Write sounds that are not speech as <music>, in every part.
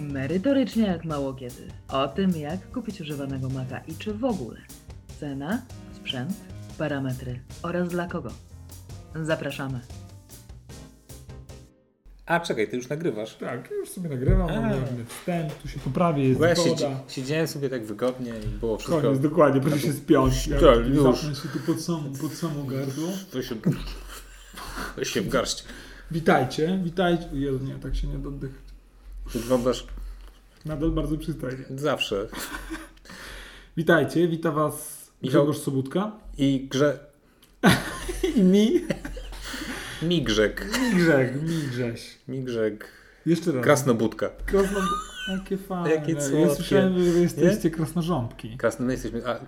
Merytorycznie jak mało kiedy. O tym, jak kupić używanego Maca i czy w ogóle. Cena, sprzęt, parametry oraz dla kogo. Zapraszamy. A czekaj, ty już nagrywasz. Tak, już sobie nagrywam, A. mam różny wstęp, tu się poprawię, jest Bo ja siedzi, siedziałem sobie tak wygodnie i było wszystko. Koniec, dokładnie, będzie się spiąć. <laughs> Ja Tak, już. Się tu pod samo, pod samo gardło. To się, to się w garść. Witajcie, witajcie. Jezu, nie, tak się nie. Ty Wyglądasz Nadal bardzo przystojnie. zawsze. <laughs> Witajcie, wita was Michał. Grzegorz Sobutka I grze... <laughs> i mi, Migrzek. Migrzeg, Migrześ. Migrzek. Jeszcze raz. Krasnobudka. Krasno... Jakie <laughs> fajne. Jakie Ja słodkie. słyszałem, że wy jesteście krasnożąbki. Krasno, my jesteśmy... A,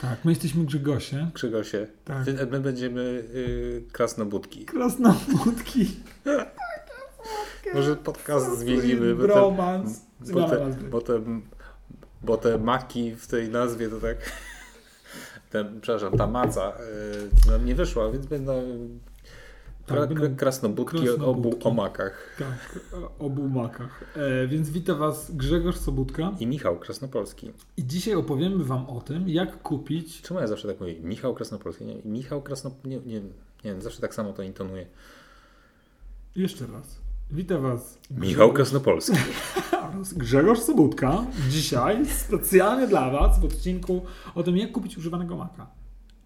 Tak, my jesteśmy Grzegosie. Krzygosie. Tak. My będziemy y, krasnobudki. Krasnoludki. Może podcast zmienimy, bo te, Bromans. bo, Zmiana te, nazwy. bo, te, bo te maki w tej nazwie to tak... Ten, przepraszam, ta maca y, nam nie wyszła, więc będą... Tak, będą krasnobudki, o- obu krasnobudki. o makach. Tak, o obu makach. E, więc witam Was Grzegorz Sobutka I Michał Krasnopolski. i dzisiaj opowiemy Wam o tym, jak kupić. Czemu ja zawsze tak mówię? Michał Krasnopolski. Nie, Michał Krasnopolski. Nie, nie, nie zawsze tak samo to intonuję. Jeszcze raz. Witam Was Michał Krasnopolski. oraz <laughs> Grzegorz Sobutka. Dzisiaj specjalnie dla Was w odcinku o tym, jak kupić używanego maka.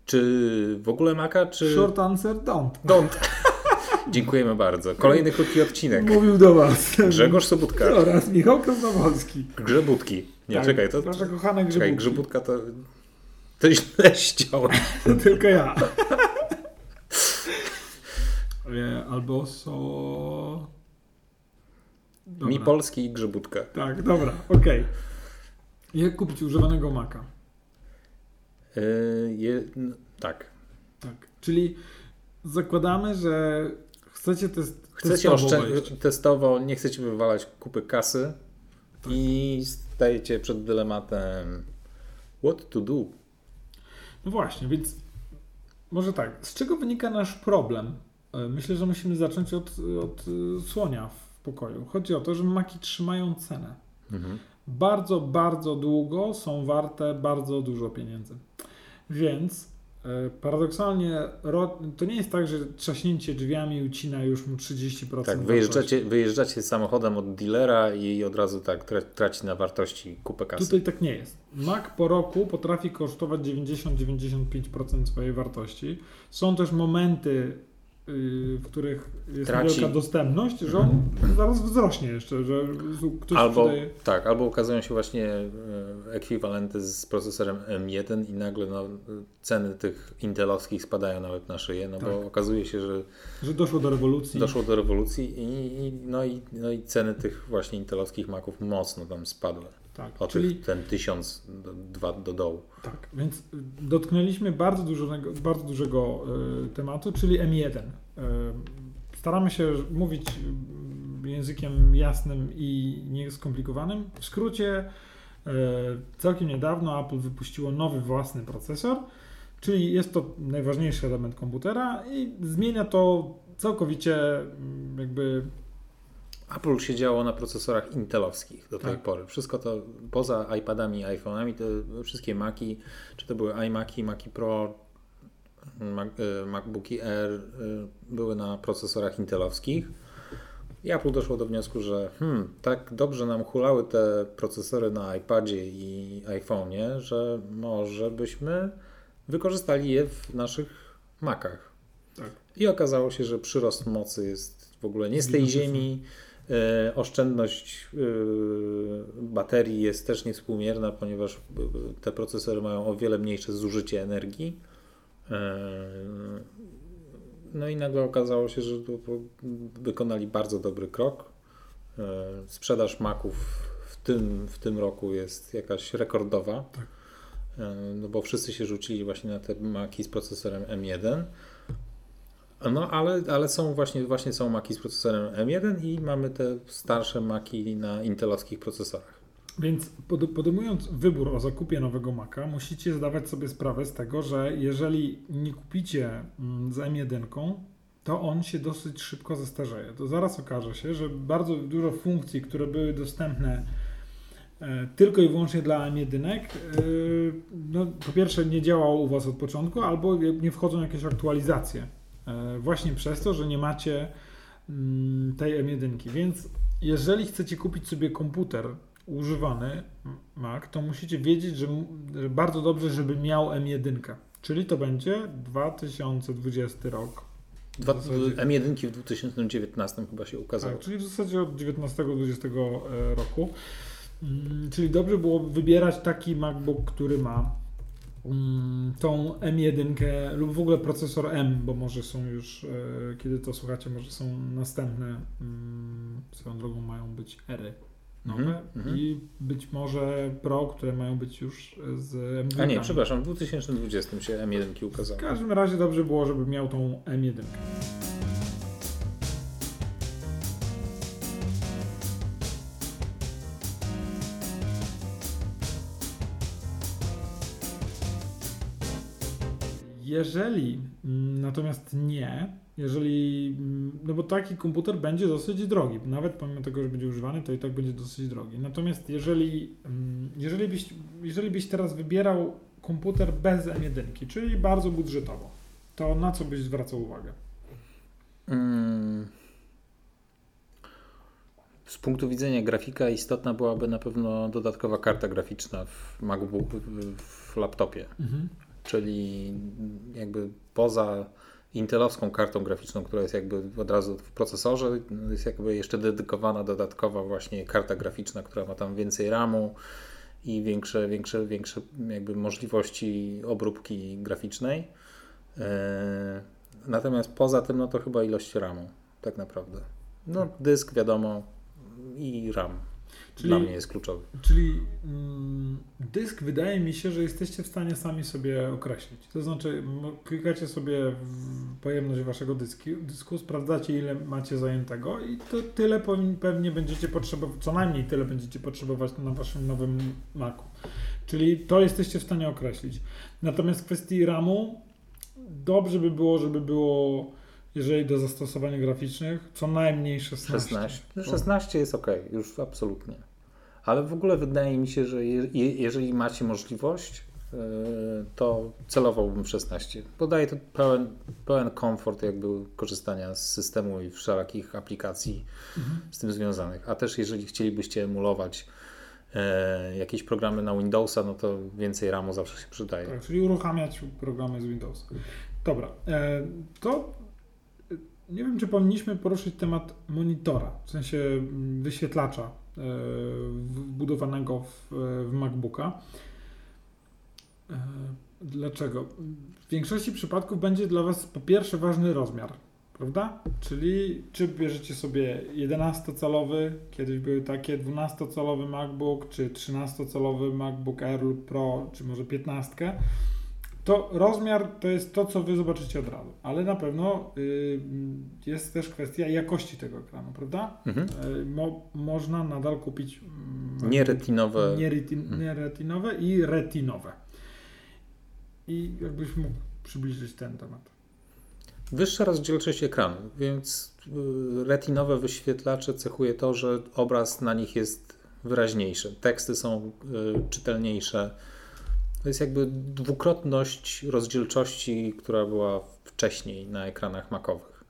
Czy w ogóle Maka, czy... Short answer don't. Don't. <laughs> Dziękujemy bardzo. Kolejny krótki odcinek. Mówił do Was Grzegorz Sobutka. oraz Michał Krasnopolski. Grzebutki. Nie, Tak, czekaj, to... Nasza kochana Czekaj, Grzebudki. Grzebudka to... To źle ściąłem. To <laughs> tylko ja. E, Albo so... Dobra. Mi Polski i Grzebudka. Tak, dobra, okej. Jak kupić używanego maka? Yy, je, no, tak. Tak. Czyli zakładamy, że chcecie test Chcecie testowo testowo, nie chcecie wywalać kupy kasy i stajecie przed dylematem what to do. No właśnie, więc może tak. Z czego wynika nasz problem? E, Myślę, że musimy zacząć od, od e, słonia w pokoju. Chodzi o to, że maki trzymają cenę. Mhm. bardzo, bardzo długo są warte bardzo dużo pieniędzy. Więc e, paradoksalnie to nie jest tak, że trzaśnięcie drzwiami ucina już mu 30% Tak, wyjeżdżacie, wyjeżdżacie samochodem od dealera i od razu tak tra- traci na wartości kupę kasy. Tutaj tak nie jest. Mac po roku potrafi kosztować 90-95% swojej wartości. Są też momenty, w których jest Traci. wielka dostępność, że on zaraz wzrośnie jeszcze, że ktoś Albo, sprzedaje... tak, albo ukazują się właśnie e, ekwiwalenty z procesorem M1 i nagle no, ceny tych intelowskich spadają nawet na szyję, no bo Tak. okazuje się, że że doszło do rewolucji. doszło do rewolucji i, i, no, i, no i ceny tych właśnie intelowskich maków mocno tam spadły. Tak, O czyli ten tysiąc, dwa do dołu. Tak, więc y, dotknęliśmy bardzo dużego, bardzo dużego y, tematu, czyli M1. Y, staramy się mówić y, językiem jasnym i nieskomplikowanym. W skrócie, y, całkiem niedawno Apple wypuściło nowy własny procesor, czyli jest to najważniejszy element komputera i zmienia to całkowicie mm, jakby Apple siedziało na procesorach intelowskich do tej Tak. pory. Wszystko to poza iPadami i iPhone'ami, te wszystkie Maki, czy to były iMaki, Maki Pro, Mac, e, MacBooki Air, e, były na procesorach intelowskich. I Apple doszło do wniosku, że hmm, tak dobrze nam hulały te procesory na iPadzie i iPhone'ie, że może byśmy wykorzystali je w naszych Macach. Tak. I okazało się, że przyrost mocy jest w ogóle nie z tej ziemi. E, oszczędność e, baterii jest też niewspółmierna, ponieważ e, te procesory mają o wiele mniejsze zużycie energii. No i nagle okazało się, że wykonali bardzo dobry krok. Sprzedaż Maców w tym, w tym roku jest jakaś rekordowa. Tak. No bo wszyscy się rzucili właśnie na te Maki z procesorem M1. No, ale, ale są właśnie, właśnie są Maki z procesorem M1 i mamy te starsze Maki na intelowskich procesorach. Więc pod, podejmując wybór o zakupie nowego Maca, musicie zdawać sobie sprawę z tego, że jeżeli nie kupicie mm, z M1, to on się dosyć szybko zestarzeje. To zaraz okaże się, że bardzo dużo funkcji, które były dostępne e, tylko i wyłącznie dla M1, e, no, po pierwsze nie działało u Was od początku, albo nie wchodzą jakieś aktualizacje. E, właśnie przez to, że nie macie mm, tej M1. Więc jeżeli chcecie kupić sobie komputer używany Mac, to musicie wiedzieć, że, że bardzo dobrze, żeby miał M1. Czyli to będzie 2020 rok. Dwa, M1 w 2019 chyba się ukazało. Tak, czyli w zasadzie od 19-20 roku. Mm, czyli dobrze było wybierać taki MacBook, który ma tą M1 lub w ogóle procesor M, bo może są już, e, kiedy to słuchacie, może są następne, mm, swoją drogą mają być ery nowe mm-hmm. i być może Pro, które mają być już z M2. A nie, przepraszam, w 2020 się M1 ukazały. W każdym razie dobrze było, żeby miał tą M1. Jeżeli mm, natomiast nie, jeżeli, mm, no bo taki komputer będzie dosyć drogi, nawet pomimo tego, że będzie używany, to i tak będzie dosyć drogi. Natomiast jeżeli, mm, jeżeli, byś, jeżeli byś teraz wybierał komputer bez M1, czyli bardzo budżetowo, to na co byś zwracał uwagę? Z punktu widzenia grafika istotna byłaby na pewno dodatkowa karta graficzna w MacBook, w laptopie. Mhm. Czyli jakby poza intelowską kartą graficzną, która jest jakby od razu w procesorze, jest jakby jeszcze dedykowana dodatkowa właśnie karta graficzna, która ma tam więcej RAMu i większe, większe, większe jakby możliwości obróbki graficznej. E, natomiast poza tym, no to chyba ilość RAMu, tak naprawdę. No, dysk wiadomo i RAM. Czyli, Dla mnie jest kluczowy. Czyli mm, dysk wydaje mi się, że jesteście w stanie sami sobie określić. To znaczy, klikacie sobie w pojemność waszego dysku, dysku sprawdzacie ile macie zajętego i to tyle pewnie będziecie potrzebować, co najmniej tyle będziecie potrzebować na waszym nowym Macu. Czyli to jesteście w stanie określić. Natomiast w kwestii RAMu dobrze by było, żeby było jeżeli do zastosowań graficznych, co najmniej 16. 16, 16 jest ok, już absolutnie. Ale w ogóle wydaje mi się, że je, jeżeli macie możliwość, yy, to celowałbym 16. Podaje to pełen, pełen komfort jakby korzystania z systemu i wszelakich aplikacji mhm. z tym związanych. A też jeżeli chcielibyście emulować e, jakieś programy na Windowsa, no to więcej RAMu zawsze się przydaje. Tak, czyli uruchamiać programy z Windowsa. Dobra, e, to nie wiem, czy powinniśmy poruszyć temat monitora, w sensie mm, wyświetlacza e, wbudowanego w, w MacBooka. E, dlaczego? W większości przypadków będzie dla Was po pierwsze ważny rozmiar, prawda? Czyli czy bierzecie sobie 11-calowy, kiedyś były takie 12-calowy MacBook, czy 13-calowy MacBook Air lub Pro, czy może 15 to rozmiar to jest to, co wy zobaczycie od razu, ale na pewno y, jest też kwestia jakości tego ekranu, prawda? Mhm. Y, mo, można nadal kupić y, nieretinowe. Nieretin, mhm. nieretinowe i retinowe. I jakbyś mógł przybliżyć ten temat. Wyższa rozdzielczość ekranu, więc y, retinowe wyświetlacze cechuje to, że obraz na nich jest wyraźniejszy, teksty są y, czytelniejsze to jest jakby dwukrotność rozdzielczości, która była wcześniej na ekranach makowych.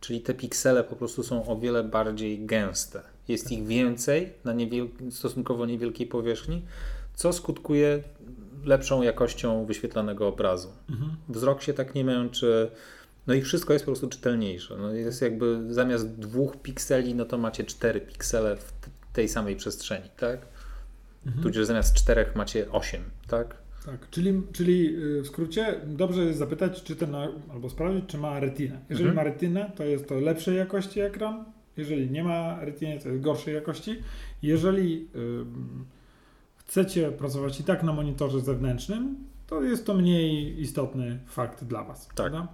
Czyli te piksele po prostu są o wiele bardziej gęste. Jest ich więcej na niewiel- stosunkowo niewielkiej powierzchni, co skutkuje lepszą jakością wyświetlanego obrazu. Mhm. Wzrok się tak nie męczy. No i wszystko jest po prostu czytelniejsze. No jest jakby zamiast dwóch pikseli, no to macie cztery piksele w tej samej przestrzeni, tak? Mhm. Tudzież zamiast czterech macie osiem, tak? Tak, czyli, czyli y, w skrócie dobrze jest zapytać, czy ten, albo sprawdzić, czy ma retinę. Jeżeli mhm. ma retinę, to jest to lepszej jakości ekran. Jeżeli nie ma retiny, to jest gorszej jakości. Jeżeli chcecie pracować i tak na monitorze zewnętrznym, to jest to mniej istotny fakt dla Was. Tak. Prawda?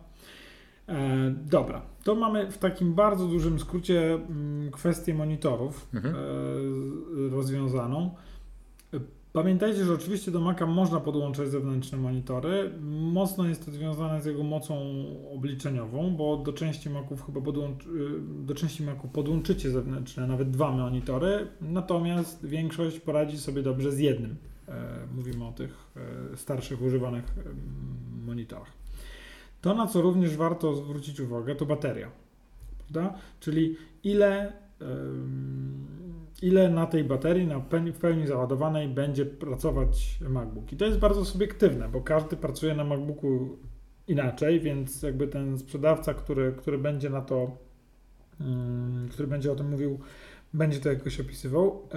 E, dobra, to mamy w takim bardzo dużym skrócie m, kwestię monitorów mhm. e, rozwiązaną. Pamiętajcie, że oczywiście do Maca można podłączać zewnętrzne monitory. Mocno jest to związane z jego mocą obliczeniową, bo do części Maców chyba podłączy, do części Maców podłączycie zewnętrzne, nawet dwa monitory, natomiast większość poradzi sobie dobrze z jednym. E, mówimy o tych e, starszych, używanych monitorach. To, na co również warto zwrócić uwagę, to bateria. Prawda? Czyli ile ile na tej baterii, na w pełni załadowanej będzie pracować MacBook. I to jest bardzo subiektywne, bo każdy pracuje na MacBooku inaczej, więc jakby ten sprzedawca, który, który będzie na to, który będzie o tym mówił, będzie to jakoś opisywał.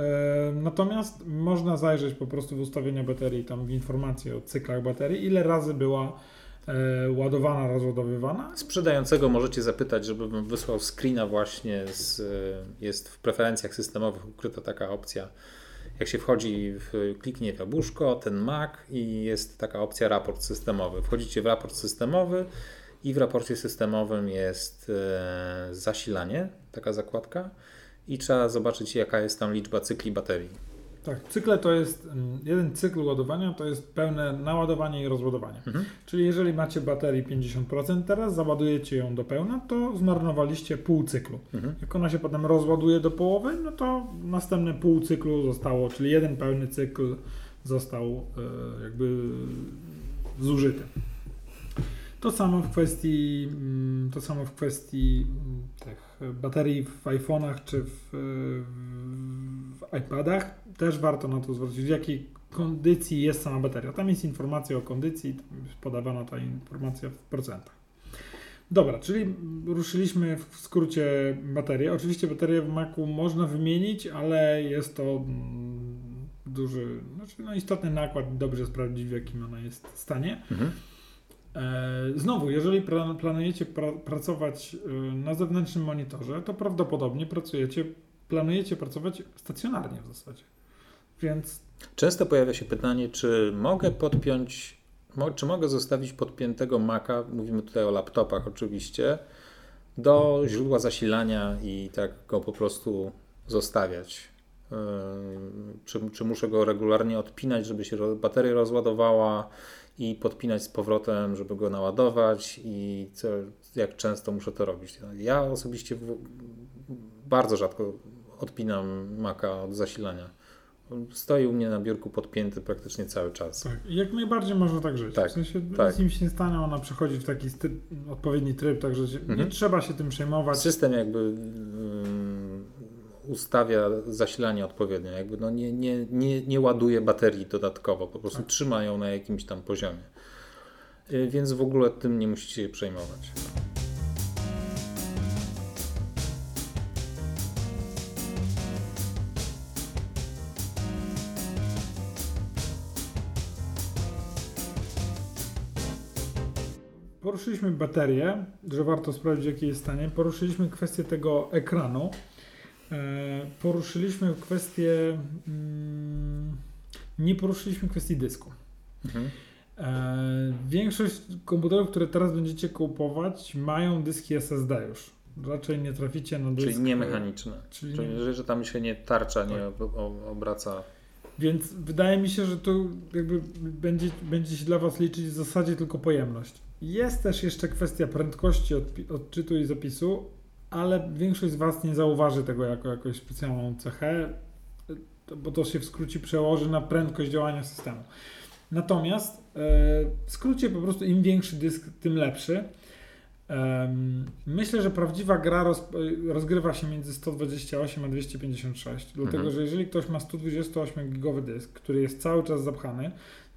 Natomiast można zajrzeć po prostu w ustawienia baterii, tam w informacje o cyklach baterii, ile razy była ładowana, rozładowywana. Sprzedającego możecie zapytać, żebym wysłał screena właśnie, z, e, jest w preferencjach systemowych ukryta taka opcja, jak się wchodzi, w, kliknie jabłuszko, ten Mac i jest taka opcja raport systemowy. Wchodzicie w raport systemowy i w raporcie systemowym jest e, zasilanie, taka zakładka i trzeba zobaczyć jaka jest tam liczba cykli baterii. Tak, cykle to jest, mm, jeden cykl ładowania to jest pełne naładowanie i rozładowanie. Mhm. Czyli jeżeli macie baterii 50% teraz, załadujecie ją do pełna, to zmarnowaliście pół cyklu. Mhm. Jak ona się potem rozładuje do połowy, no to następne pół cyklu zostało, czyli jeden pełny cykl został e, jakby zużyty. To samo w kwestii, mm, to samo w kwestii mm, tych baterii w iPhone'ach czy w, w iPadach. Też warto na to zwrócić, w jakiej kondycji jest sama bateria. Tam jest informacja o kondycji, tam jest podawana ta informacja w procentach. Dobra, czyli ruszyliśmy w skrócie baterię. Oczywiście baterię w Macu można wymienić, ale jest to mm, duży, znaczy no istotny nakład, dobrze sprawdzić w jakim ona jest stanie. Mhm. E, znowu, jeżeli planujecie pra pracować e, na zewnętrznym monitorze, to prawdopodobnie pracujecie, planujecie pracować stacjonarnie w zasadzie. Więc. Często pojawia się pytanie, czy mogę podpiąć, czy mogę zostawić podpiętego Maca, mówimy tutaj o laptopach oczywiście, do źródła zasilania i tak go po prostu zostawiać. E, czy, czy muszę go regularnie odpinać, żeby się bateria rozładowała? I podpinać z powrotem, żeby go naładować i co, jak często muszę to robić. Ja osobiście bardzo rzadko odpinam maka od zasilania. Stoi u mnie na biurku podpięty praktycznie cały czas. Tak, jak najbardziej można tak żyć. Tak, w sensie tak. nic im się nie stanie, ona przechodzi w taki odpowiedni tryb, także mhm. nie trzeba się tym przejmować. System jakby ustawia zasilanie odpowiednio, jakby no nie, nie, nie, nie ładuje baterii dodatkowo, po prostu trzyma ją na jakimś tam poziomie. Y, więc w ogóle tym nie musicie się przejmować. Poruszyliśmy baterię, że warto sprawdzić, jakie jest stanie. Poruszyliśmy kwestię tego ekranu. E, poruszyliśmy kwestię, mm, nie poruszyliśmy kwestii dysku. Mhm. E, większość komputerów, które teraz będziecie kupować, mają dyski SSD już. Raczej nie traficie na dysk. Czyli nie mechaniczne. Czyli, czyli że tam się nie tarcza, nie tak. obraca. Więc wydaje mi się, że to jakby będzie, będzie się dla Was liczyć w zasadzie tylko pojemność. Jest też jeszcze kwestia prędkości odczytu i zapisu, ale większość z Was nie zauważy tego jako jakąś specjalną cechę, bo to się w skrócie przełoży na prędkość działania systemu. Natomiast e, w skrócie po prostu im większy dysk, tym lepszy. Myślę, że prawdziwa gra roz, rozgrywa się między 128 a 256, dlatego mhm. że jeżeli ktoś ma 128 gigowy dysk, który jest cały czas zapchany,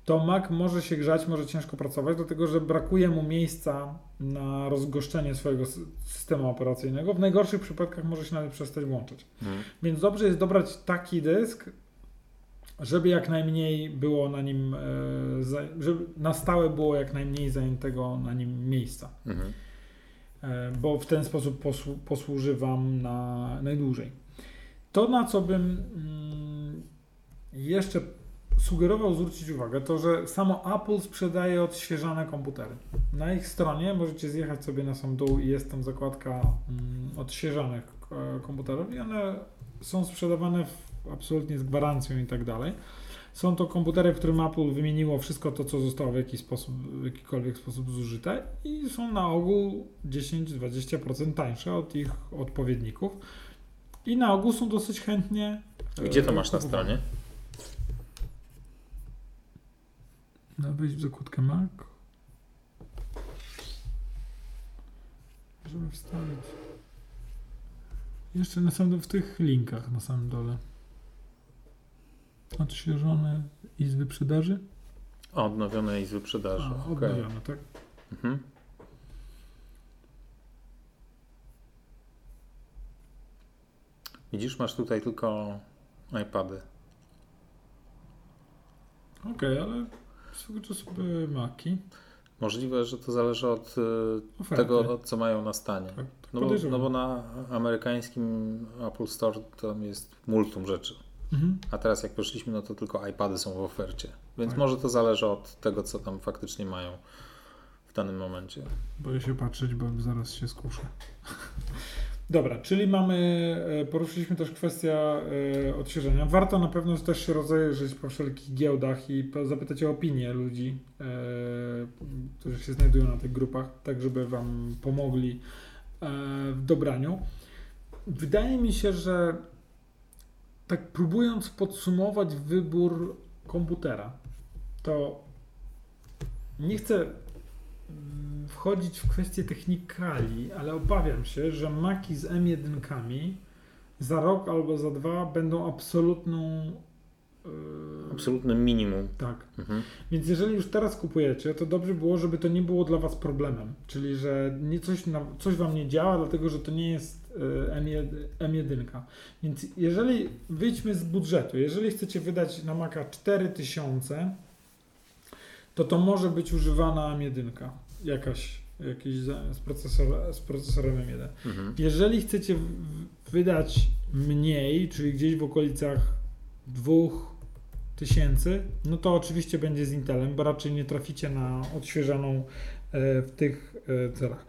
to Mac może się grzać, może ciężko pracować, dlatego że brakuje mu miejsca na rozgoszczenie swojego systemu operacyjnego. W najgorszych przypadkach może się nawet przestać włączać. Hmm. Więc dobrze jest dobrać taki dysk, żeby jak najmniej było na nim, e, żeby na stałe było jak najmniej zajętego na nim miejsca. Hmm. Bo w ten sposób posłuży Wam na najdłużej. To, na co bym mm, jeszcze sugerował zwrócić uwagę, to że samo Apple sprzedaje odświeżane komputery. Na ich stronie możecie zjechać sobie na sam dół i jest tam zakładka mm, odświeżanych e, komputerów i one są sprzedawane w, absolutnie z gwarancją i tak dalej. Są to komputery, w którym Apple wymieniło wszystko to, co zostało w, jakiś sposób, w jakikolwiek sposób zużyte i są na ogół 10-20% tańsze od ich odpowiedników. I na ogół są dosyć chętnie. Gdzie to e, masz na stronie? No wejść w zakładkę Mac. Możemy wstawić. Jeszcze na samym w tych linkach na samym dole. Odświeżone i z wyprzedaży? Odnowione i z wyprzedaży. A, odnowione, tak? Mhm. Widzisz, masz tutaj tylko iPady. Okej, ale swego czasu były Maki. Możliwe, że to zależy od y, Oferty. tego, od co mają na stanie. Tak, tak No bo, no bo na amerykańskim Apple Store tam jest multum rzeczy. Mhm. A teraz jak poszliśmy, no to tylko iPady są w ofercie. Więc Tak. może to zależy od tego, co tam faktycznie mają w danym momencie. Boję się patrzeć, bo zaraz się skuszę. Dobra, czyli mamy, e, poruszyliśmy też kwestię e, odświeżenia. Warto na pewno też się rozejrzeć po wszelkich giełdach i zapytać o opinię ludzi, e, którzy się znajdują na tych grupach, tak żeby Wam pomogli w dobraniu. Wydaje mi się, że tak próbując podsumować wybór komputera, to nie chcę wchodzić w kwestie technikali, ale obawiam się, że Maki z M1 za rok albo za dwa będą absolutną. yy, Absolutnym minimum. Tak. Mhm. Więc jeżeli już teraz kupujecie, to dobrze było, żeby to nie było dla Was problemem. Czyli, że nie coś, na, coś Wam nie działa, dlatego że to nie jest y, M1, M1. Więc jeżeli wyjdźmy z budżetu, jeżeli chcecie wydać na Maca 4000, to to może być używana M1. Jakaś, jakiś z, procesor, z procesorem M1. Mhm. Jeżeli chcecie wydać mniej, czyli gdzieś w okolicach 2000, no to oczywiście będzie z Intelem, bo raczej nie traficie na odświeżoną e, w tych e, celach,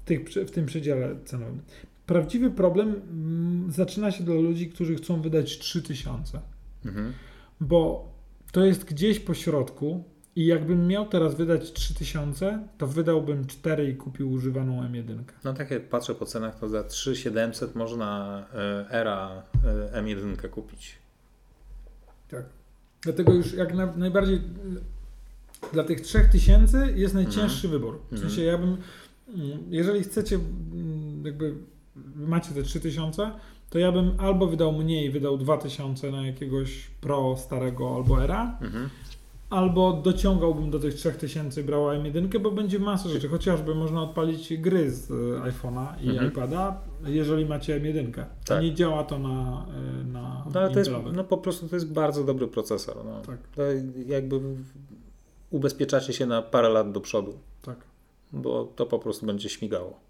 w, tych, w tym przedziale cenowym. Prawdziwy problem mm, zaczyna się dla ludzi, którzy chcą wydać 3000 Mhm. bo to jest gdzieś po środku i jakbym miał teraz wydać 3000, to wydałbym 4 i kupił używaną M1. No tak jak patrzę po cenach, to za 3700 można e, Era e, M1 kupić. Tak. Dlatego już jak na, najbardziej y, dla tych 3000 jest najcięższy wybór. W Mhm. sensie ja bym, mm, jeżeli chcecie, mm, jakby macie te 3000, to ja bym albo wydał mniej, wydał 2000 na jakiegoś Pro starego albo Era, Mhm. Albo dociągałbym do tych 3000 brał M1, bo będzie masa rzeczy, chociażby można odpalić gry z y, iPhone'a i Mhm. iPada, jeżeli macie M1. To Tak. nie działa to na, y, na No ale to jest, no po prostu to jest bardzo dobry procesor. No. Tak. To jakby ubezpieczacie się na parę lat do przodu, Tak. bo to po prostu będzie śmigało.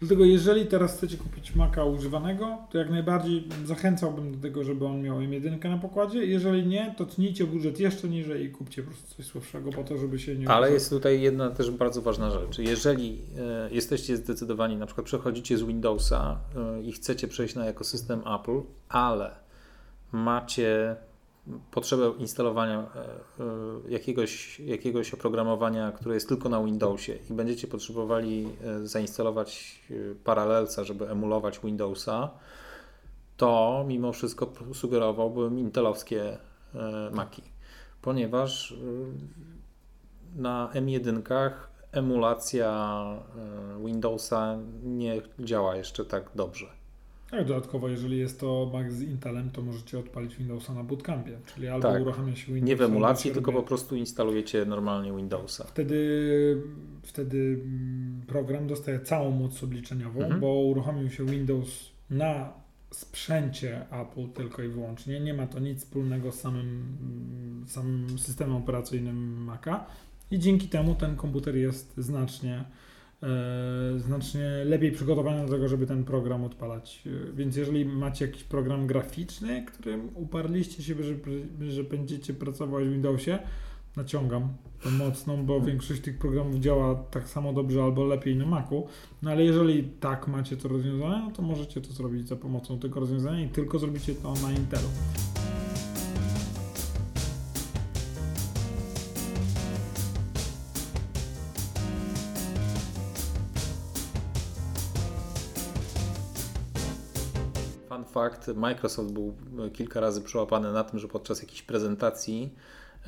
Dlatego jeżeli teraz chcecie kupić Maca używanego, to jak najbardziej zachęcałbym do tego, żeby on miał M1 na pokładzie. Jeżeli nie, to tnijcie budżet jeszcze niżej i kupcie po prostu coś słabszego po to, żeby się nie... Ale jest tutaj jedna też bardzo ważna rzecz. Jeżeli e, jesteście zdecydowani, na przykład przechodzicie z Windowsa e, i chcecie przejść na ekosystem Apple, ale macie potrzebę instalowania e, e, jakiegoś, jakiegoś oprogramowania, które jest tylko na Windowsie i będziecie potrzebowali e, zainstalować Parallelsa, żeby emulować Windowsa, to mimo wszystko sugerowałbym intelowskie Maki, ponieważ na M1 emulacja Windowsa nie działa jeszcze tak dobrze. Tak, dodatkowo jeżeli jest to Mac z Intelem, to możecie odpalić Windowsa na bootcampie, czyli albo Tak. uruchamia się Windows, Nie w emulacji, tylko po prostu instalujecie normalnie Windowsa. Wtedy, wtedy mm, program dostaje całą moc obliczeniową, Mhm. bo uruchomił się Windows na sprzęcie Apple tylko i wyłącznie. Nie ma to nic wspólnego z samym, mm, samym systemem operacyjnym Maca i dzięki temu ten komputer jest znacznie, znacznie lepiej przygotowany do tego, żeby ten program odpalać. E, Więc jeżeli macie jakiś program graficzny, którym uparliście się, że, że będziecie pracować w Windowsie, naciągam tą mocną, bo większość tych programów działa tak samo dobrze albo lepiej na Macu. No ale jeżeli tak macie to rozwiązanie, no to możecie to zrobić za pomocą tego rozwiązania i tylko zrobicie to na Intelu. Fact, Microsoft był kilka razy przyłapany na tym, że podczas jakiejś prezentacji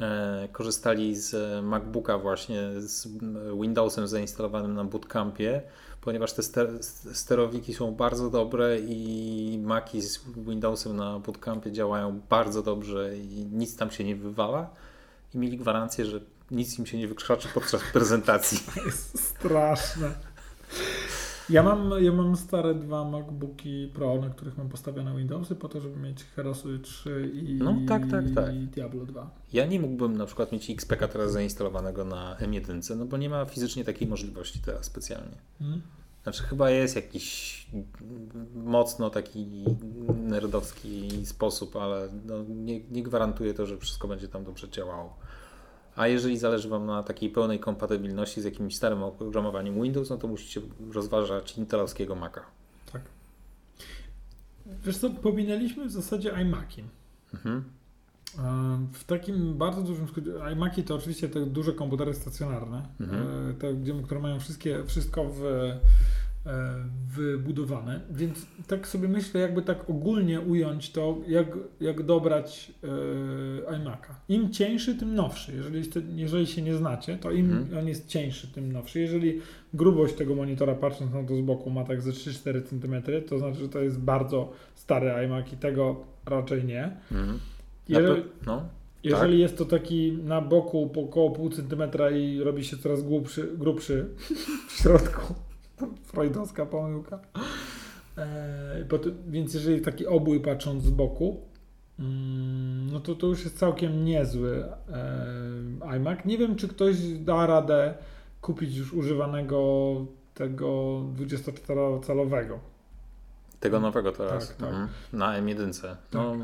e, korzystali z MacBooka właśnie z Windowsem zainstalowanym na bootcampie, ponieważ te ster sterowiki są bardzo dobre i Maci z Windowsem na bootcampie działają bardzo dobrze i nic tam się nie wywala i mieli gwarancję, że nic im się nie wykrzaczy podczas <laughs> prezentacji. Straszne. Ja mam, ja mam stare dwa MacBooki Pro, na których mam postawione Windowsy po to, żeby mieć Herosy 3 i No, tak, tak, tak. Diablo 2. Ja nie mógłbym na przykład mieć XPK teraz zainstalowanego na M1, no bo nie ma fizycznie takiej możliwości teraz specjalnie. Hmm? Znaczy chyba jest jakiś mocno taki nerdowski sposób, ale no nie, nie gwarantuje to, że wszystko będzie tam dobrze działało. A jeżeli zależy Wam na takiej pełnej kompatybilności z jakimś starym oprogramowaniem Windows, no to musicie rozważać intelowskiego Maca. Tak. Wiesz co, pominęliśmy w zasadzie iMaki. Mhm. E, W takim bardzo dużym skrócie, iMaki to oczywiście te duże komputery stacjonarne, Mhm. e, te, gdzie, które mają wszystkie, wszystko w, wybudowane, więc tak sobie myślę, jakby tak ogólnie ująć to, jak, jak dobrać e, iMac'a. Im cieńszy, tym nowszy. Jeżeli, jeżeli się nie znacie, to im Mhm. on jest cieńszy, tym nowszy. Jeżeli grubość tego monitora, patrząc na to z boku, ma tak ze 3-4 cm, to znaczy, że to jest bardzo stary iMac i tego raczej nie. Mhm. Jeżeli, no, jeżeli jest to taki na boku około pół centymetra i robi się coraz głupszy, grubszy w środku, <laughs> freudowska pomyłka. Bo to, więc jeżeli taki obój patrząc z boku, mm, no to to już jest całkiem niezły eee, iMac. Nie wiem, czy ktoś da radę kupić już używanego tego 24-calowego. tego nowego teraz. Tak, tak. Mhm. Na M1. No,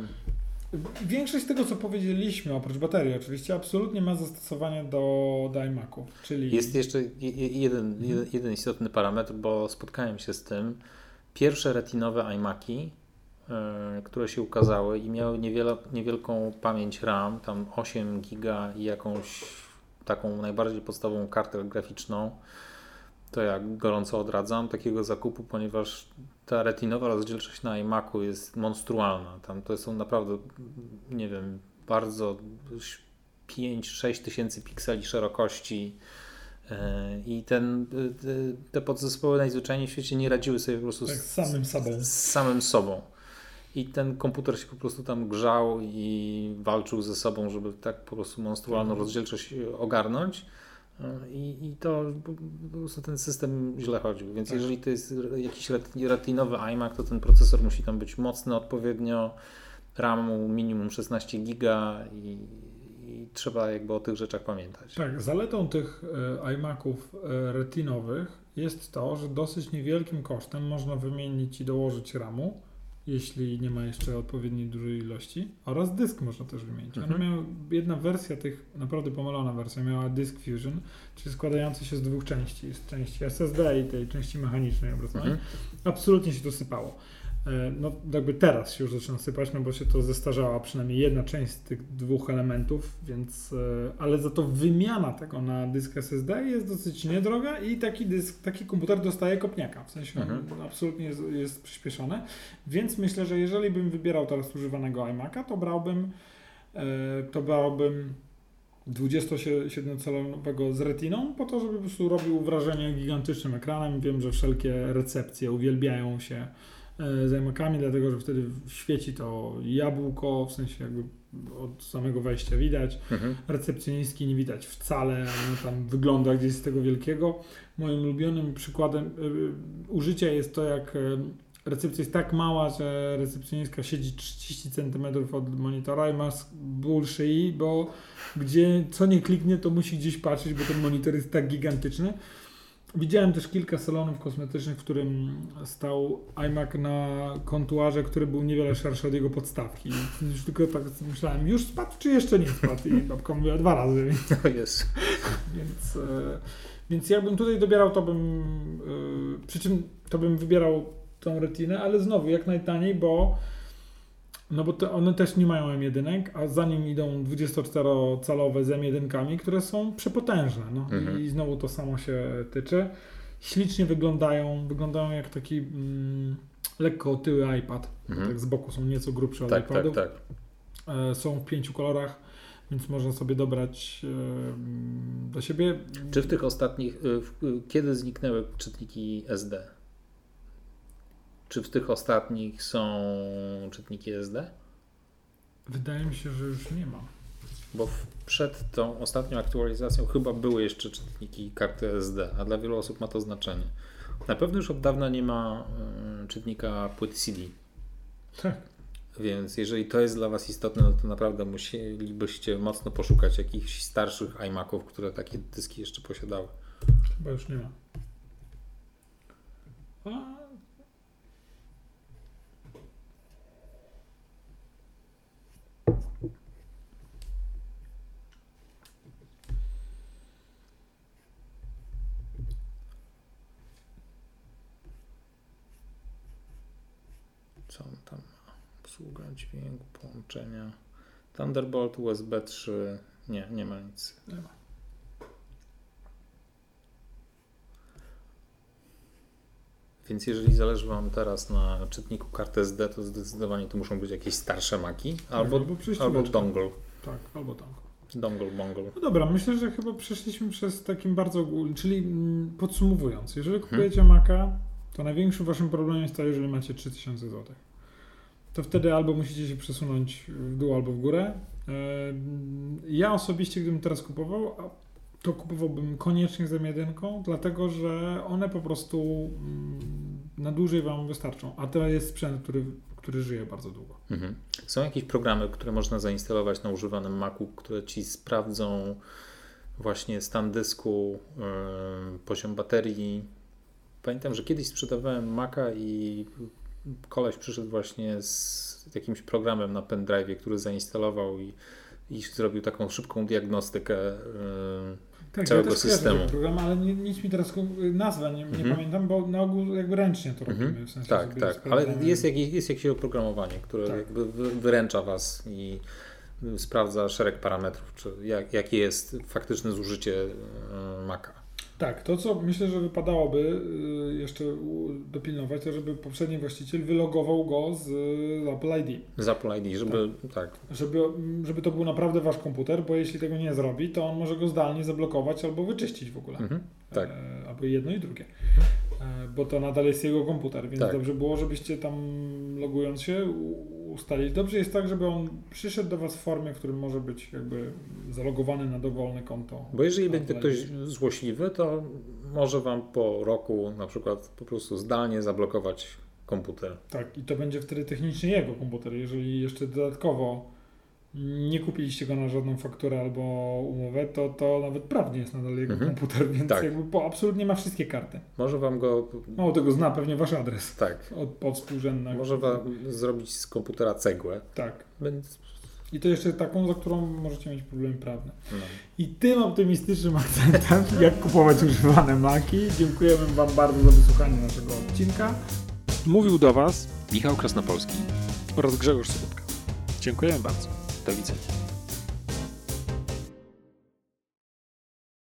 Większość tego, co powiedzieliśmy, oprócz baterii oczywiście, absolutnie ma zastosowanie do, do iMaców, czyli... Jest jeszcze je- je- jeden, jeden, jeden istotny parametr, bo spotkałem się z tym. Pierwsze retinowe iMaki, e, które się ukazały i miały niewiele, niewielką pamięć RAM, tam 8 giga i jakąś taką najbardziej podstawową kartę graficzną, to ja gorąco odradzam takiego zakupu, ponieważ ta retinowa rozdzielczość na iMacu jest monstrualna. Tam to są naprawdę, nie wiem, bardzo 5-6 tysięcy pikseli szerokości. e, I ten, te- te podzespoły najzwyczajniej w świecie nie radziły sobie po prostu Tak, z samym sobą. z samym sobą. I ten komputer się po prostu tam grzał i walczył ze sobą, żeby tak po prostu monstrualną Mhm. rozdzielczość ogarnąć. I, I to po prostu ten system źle chodził. Więc Tak. jeżeli to jest jakiś ret- retinowy iMac, to ten procesor musi tam być mocny odpowiednio, RAMu minimum 16 giga i, i trzeba jakby o tych rzeczach pamiętać. Tak, zaletą tych e, iMaców e, retinowych jest to, że dosyć niewielkim kosztem można wymienić i dołożyć RAMu, jeśli nie ma jeszcze odpowiedniej dużej ilości, oraz dysk można też wymienić. Mhm. miały, jedna wersja tych, naprawdę pomylona wersja, miała Disk Fusion, czyli składający się z dwóch części, z części SSD i tej części mechanicznej obrazowej. Mhm. Absolutnie się to sypało. E, No, jakby teraz się już zaczyna sypać, no bo się to zestarzała przynajmniej jedna część z tych dwóch elementów, więc, e, ale za to wymiana tego na dysk SSD jest dosyć niedroga i taki dysk, taki komputer dostaje kopniaka, w sensie Mhm. absolutnie jest, jest przyspieszony, więc myślę, że jeżeli bym wybierał teraz używanego iMac'a, to brałbym, e, to brałbym 27-calowego z retiną, po to, żeby po prostu robił wrażenie gigantycznym ekranem. Wiem, że wszelkie recepcje uwielbiają się e, z iMac'ami, dlatego że wtedy świeci to jabłko, w sensie jakby od samego wejścia widać. Mhm. Recepcjonistki nie widać wcale, ono tam wygląda gdzieś z tego wielkiego. Moim ulubionym przykładem y, użycia jest to, jak recepcja jest tak mała, że recepcjonistka siedzi 30 cm od monitora i ma ból szyi, bo gdzie co nie kliknie, to musi gdzieś patrzeć, bo ten monitor jest tak gigantyczny. Widziałem też kilka salonów kosmetycznych, w którym stał iMac na kontuarze, który był niewiele szerszy od jego podstawki. Już tylko tak myślałem, już spadł czy jeszcze nie spadł? I babka mówiła dwa razy. To <laughs> jest. Więc, e, więc jakbym tutaj dobierał, to bym. E, przy czym to bym wybierał tą retinę, ale znowu jak najtaniej, bo. No bo te, one też nie mają M1, a za nim idą 24-calowe z M1, które są przepotężne. No. Mhm. I znowu to samo się tyczy. Ślicznie wyglądają, wyglądają jak taki mm, lekko otyły iPad. Mhm. Tak z boku są nieco grubsze od Tak, tak, iPadów. tak. E, Są w pięciu kolorach, więc można sobie dobrać e, do siebie. Czy w tych ostatnich, w- y, kiedy zniknęły czytniki SD? Czy w tych ostatnich są czytniki SD? Wydaje mi się, że już nie ma. Bo przed tą ostatnią aktualizacją chyba były jeszcze czytniki karty SD, a dla wielu osób ma to znaczenie. Na pewno już od dawna nie ma y, czytnika płyt CD. Tak. Więc jeżeli to jest dla Was istotne, no to naprawdę musielibyście mocno poszukać jakichś starszych iMaców, które takie dyski jeszcze posiadały. Chyba już nie ma. A... Co on tam ma? Obsługa dźwięku, połączenia. Thunderbolt, USB 3. Nie, nie ma nic. Nie ma. Więc jeżeli zależy Wam teraz na czytniku karty SD, to zdecydowanie to muszą być jakieś starsze maki albo, albo albo dongle. Tak, albo tak. Dongle, bongle. No dobra, myślę, że chyba przeszliśmy przez takim bardzo ogólnym, czyli mm, podsumowując, jeżeli Mhm. kupujecie Maca, to największym waszym problemem jest to, jeżeli macie 3000 zł. To wtedy albo musicie się przesunąć w dół, albo w górę. Ja osobiście, gdybym teraz kupował, to kupowałbym koniecznie z M1, dlatego że one po prostu mm, na dłużej wam wystarczą. A to jest sprzęt, który, który żyje bardzo długo. Mhm. Są jakieś programy, które można zainstalować na używanym Macu, które Ci sprawdzą właśnie stan dysku, poziom baterii. Pamiętam, że kiedyś sprzedawałem Maca i koleś przyszedł właśnie z jakimś programem na pendrive, który zainstalował i, i zrobił taką szybką diagnostykę. Yy, Tak, całego ja systemu. ten program, ale nie, nic mi teraz nazwa nie, nie Mhm. pamiętam, bo na ogół jakby ręcznie to robimy. Mhm. W sensie Tak, tak, ale jest jakieś, jest jakieś oprogramowanie, które Tak. jakby wy- wyręcza Was i sprawdza szereg parametrów, czy jak, jakie jest faktyczne zużycie y, Maca. Tak, to co myślę, że wypadałoby y, jeszcze dopilnować, to żeby poprzedni właściciel wylogował go z Apple ID. Z Apple ID, żeby tak. Żeby, żeby to był naprawdę wasz komputer, bo jeśli tego nie zrobi, to on może go zdalnie zablokować albo wyczyścić w ogóle. Mhm, tak. E, albo jedno i drugie. E, bo to nadal jest jego komputer, więc Tak. dobrze było, żebyście tam logując się u- ustalili. Dobrze jest tak, żeby on przyszedł do was w formie, w którym może być jakby zalogowany na dowolne konto. Bo jeżeli będzie ktoś złośliwy, to może Wam po roku na przykład po prostu zdalnie zablokować komputer. Tak, i to będzie wtedy technicznie jego komputer. Jeżeli jeszcze dodatkowo nie kupiliście go na żadną fakturę albo umowę, to to nawet prawnie jest nadal jego Mhm. komputer, więc Tak. jakby po, absolutnie ma wszystkie karty. Może Wam go, Mało tego zna pewnie wasz adres tak, od, współrzędnych. może Wam zrobić z komputera cegłę, Tak. więc I to jeszcze taką, za którą możecie mieć problemy prawne. no. I tym optymistycznym akcentem, <laughs> jak kupować używane maki, dziękujemy Wam bardzo za wysłuchanie naszego odcinka. Mówił do Was Michał Krasnopolski. oraz Grzegorz Sobotka. Dziękujemy bardzo. 的预测